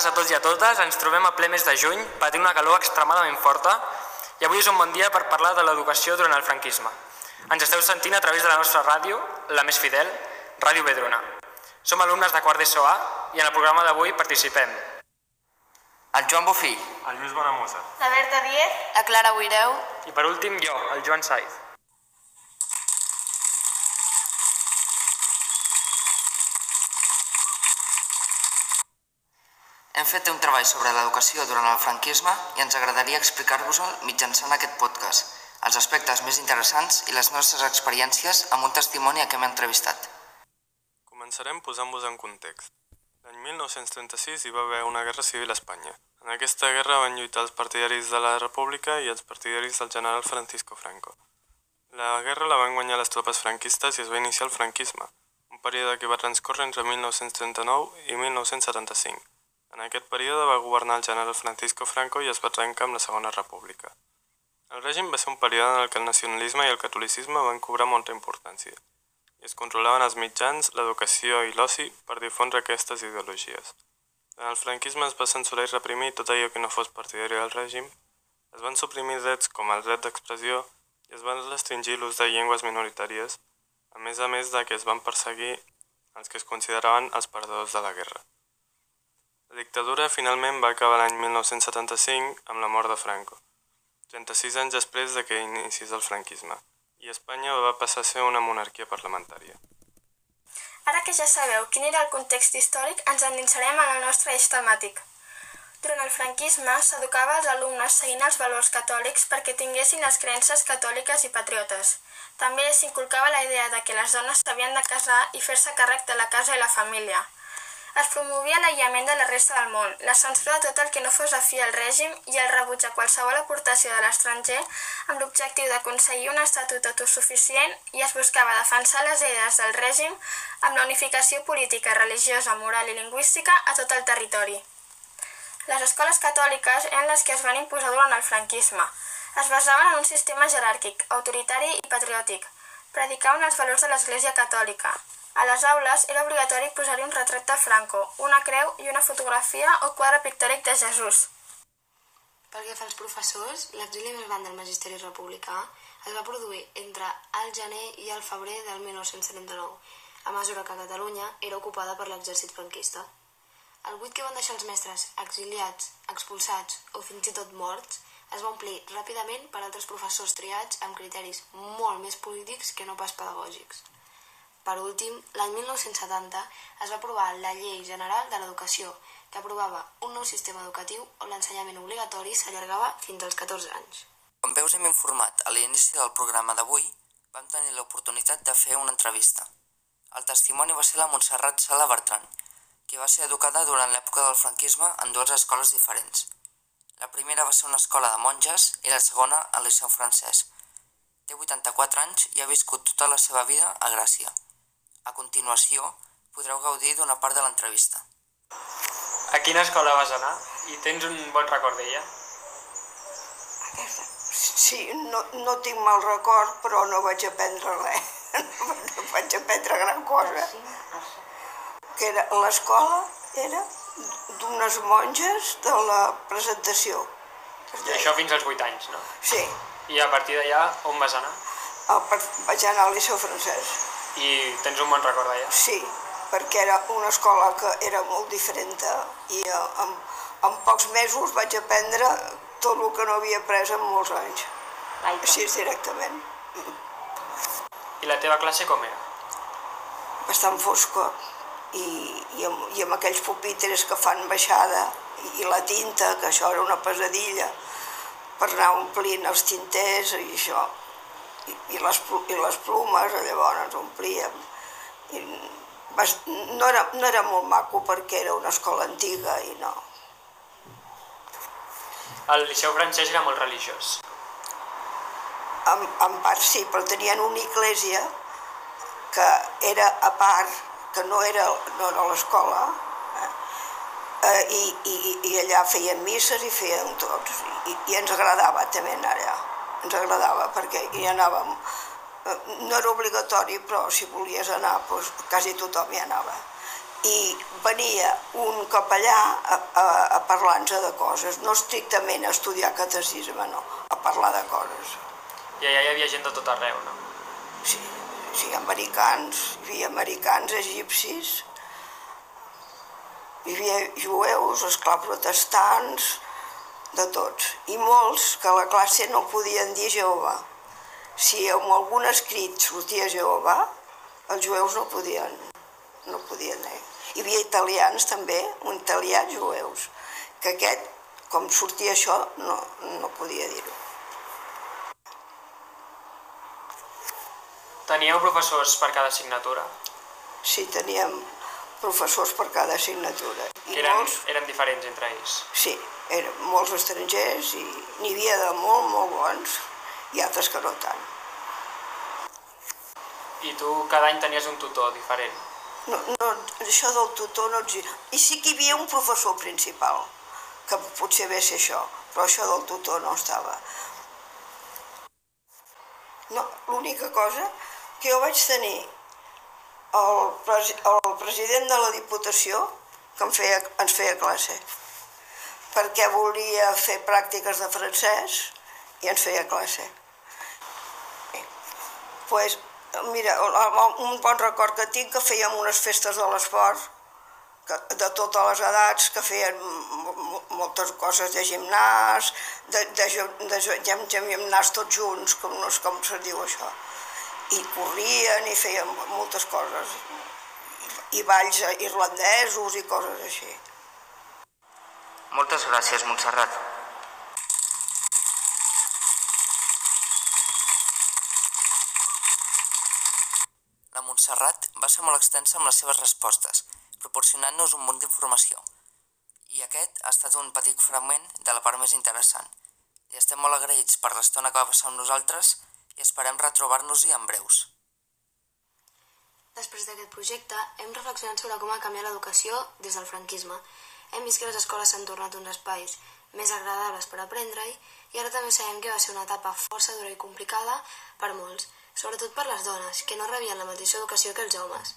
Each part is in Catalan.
bones a tots i a totes. Ens trobem a ple mes de juny, patint una calor extremadament forta i avui és un bon dia per parlar de l'educació durant el franquisme. Ens esteu sentint a través de la nostra ràdio, la més fidel, Ràdio Bedruna. Som alumnes de quart d'ESO A i en el programa d'avui participem el Joan Bofill, el Lluís Bonamusa la Berta Diez, la Clara Buireu i per últim jo, el Joan Saiz. Hem fet un treball sobre l'educació durant el franquisme i ens agradaria explicar-vos-el mitjançant aquest podcast, els aspectes més interessants i les nostres experiències amb un testimoni a què hem entrevistat. Començarem posant-vos en context. L'any 1936 hi va haver una guerra civil a Espanya. En aquesta guerra van lluitar els partidaris de la República i els partidaris del general Francisco Franco. La guerra la van guanyar les tropes franquistes i es va iniciar el franquisme, un període que va transcorrer entre 1939 i 1975. En aquest període va governar el general Francisco Franco i es va trencar amb la Segona República. El règim va ser un període en el que el nacionalisme i el catolicisme van cobrar molta importància i es controlaven els mitjans, l'educació i l'oci per difondre aquestes ideologies. En el franquisme es va censurar i reprimir tot allò que no fos partidari del règim, es van suprimir drets com el dret d'expressió i es van restringir l'ús de llengües minoritàries, a més a més de que es van perseguir els que es consideraven els perdedors de la guerra. La dictadura finalment va acabar l'any 1975 amb la mort de Franco, 36 anys després de que iniciés el franquisme, i Espanya va passar a ser una monarquia parlamentària. Ara que ja sabeu quin era el context històric, ens endinsarem en el nostre eix temàtic. Durant el franquisme s'educava als alumnes seguint els valors catòlics perquè tinguessin les creences catòliques i patriotes. També s'inculcava la idea de que les dones s'havien de casar i fer-se càrrec de la casa i la família, es promovia l'aïllament de la resta del món, la censura de tot el que no fos afí al règim i el rebuig a qualsevol aportació de l'estranger amb l'objectiu d'aconseguir un estatut autosuficient i es buscava defensar les idees del règim amb la unificació política, religiosa, moral i lingüística a tot el territori. Les escoles catòliques eren les que es van imposar durant el franquisme. Es basaven en un sistema jeràrquic, autoritari i patriòtic. Predicaven els valors de l'Església catòlica, a les aules era obligatori posar-hi un retrat de Franco, una creu i una fotografia o quadre pictòric de Jesús. Pel que fa als professors, l'exili més gran del magisteri republicà es va produir entre el gener i el febrer del 1939, a mesura que Catalunya era ocupada per l'exèrcit franquista. El buit que van deixar els mestres exiliats, expulsats o fins i tot morts es va omplir ràpidament per altres professors triats amb criteris molt més polítics que no pas pedagògics. Per últim, l'any 1970 es va aprovar la Llei General de l'Educació, que aprovava un nou sistema educatiu on l'ensenyament obligatori s'allargava fins als 14 anys. Com veus hem informat a l'inici del programa d'avui, vam tenir l'oportunitat de fer una entrevista. El testimoni va ser la Montserrat Sala Bertran, que va ser educada durant l'època del franquisme en dues escoles diferents. La primera va ser una escola de monges i la segona al Liceu Francès. Té 84 anys i ha viscut tota la seva vida a Gràcia. A continuació, podreu gaudir d'una part de l'entrevista. A quina escola vas anar i tens un bon record d'ella? Aquesta. Sí, no, no tinc mal record, però no vaig aprendre res. No vaig aprendre gran cosa. Que era l'escola era d'unes monges de la presentació. I això fins als 8 anys, no? Sí, I a partir d'allà, on vas anar? el, vaig anar al Liceu francès. I tens un bon record d'allà? Sí, perquè era una escola que era molt diferent i eh, en, en pocs mesos vaig aprendre tot el que no havia après en molts anys. Així és directament. I la teva classe com era? Bastant fosca i, i, amb, i amb aquells pupitres que fan baixada i, i la tinta, que això era una pesadilla, per anar omplint els tinters i això i, i, les, i les plumes, llavors omplíem. I vas, no, era, no era molt maco perquè era una escola antiga i no. El Liceu francès era molt religiós. En, en part sí, però tenien una església que era a part, que no era, no era l'escola, eh? eh, i, i, i allà feien misses i feien tots, i, i ens agradava també anar allà ens agradava perquè hi anàvem, no era obligatori, però si volies anar, doncs, quasi tothom hi anava. i venia un capellà a, a, a parlar-nos de coses, no estrictament a estudiar catecisme, no, a parlar de coses. I allà hi havia gent de tot arreu, no? Sí, sí, americans, hi havia americans, egipcis, hi havia jueus, esclaus protestants, de tots, i molts que a la classe no podien dir Jehovà. Si amb algun escrit sortia Jehovà, els jueus no podien, no podien dir. Hi havia italians també, un italià jueus, que aquest, com sortia això, no, no podia dir-ho. Teníeu professors per cada assignatura, Sí, teníem professors per cada assignatura. que I eren, molts, eren diferents entre ells. sí, eren molts estrangers i n'hi havia de molt, molt bons i altres que no tant. I tu cada any tenies un tutor diferent. No, no, això del tutor no existe. I sí que hi havia un professor principal, que potser ve ser això, però això del tutor no estava. No, l'única cosa que jo vaig tenir el, el president de la Diputació que em feia, ens feia classe perquè volia fer pràctiques de francès i ens feia classe. pues, mira, un bon record que tinc que fèiem unes festes de l'esport de totes les edats, que feien mo- mo- moltes coses de gimnàs, de, de, de, de, de gimnàs tots junts, com, no sé com se diu això, i corrien i feien moltes coses, i, balls irlandesos i coses així. Moltes gràcies, Montserrat. La Montserrat va ser molt extensa amb les seves respostes, proporcionant-nos un munt d'informació. I aquest ha estat un petit fragment de la part més interessant. I estem molt agraïts per l'estona que va passar amb nosaltres i esperem retrobar-nos-hi en breus. Després d'aquest projecte, hem reflexionat sobre com ha canviat l'educació des del franquisme. Hem vist que les escoles s'han tornat uns espais més agradables per aprendre-hi i ara també sabem que va ser una etapa força dura i complicada per molts, sobretot per les dones, que no rebien la mateixa educació que els homes.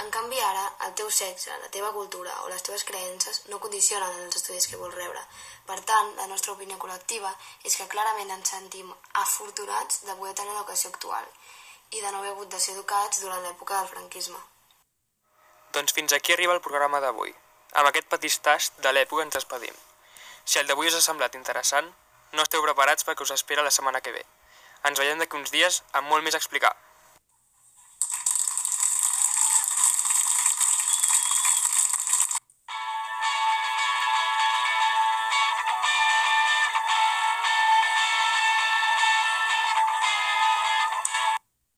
En canvi, ara, el teu sexe, la teva cultura o les teves creences no condicionen els estudis que vols rebre. Per tant, la nostra opinió col·lectiva és que clarament ens sentim afortunats de poder tenir l'educació actual i de no haver hagut de ser educats durant l'època del franquisme. Doncs fins aquí arriba el programa d'avui. Amb aquest petit tast de l'època ens despedim. Si el d'avui us ha semblat interessant, no esteu preparats perquè us espera la setmana que ve. Ens veiem d'aquí uns dies amb molt més a explicar.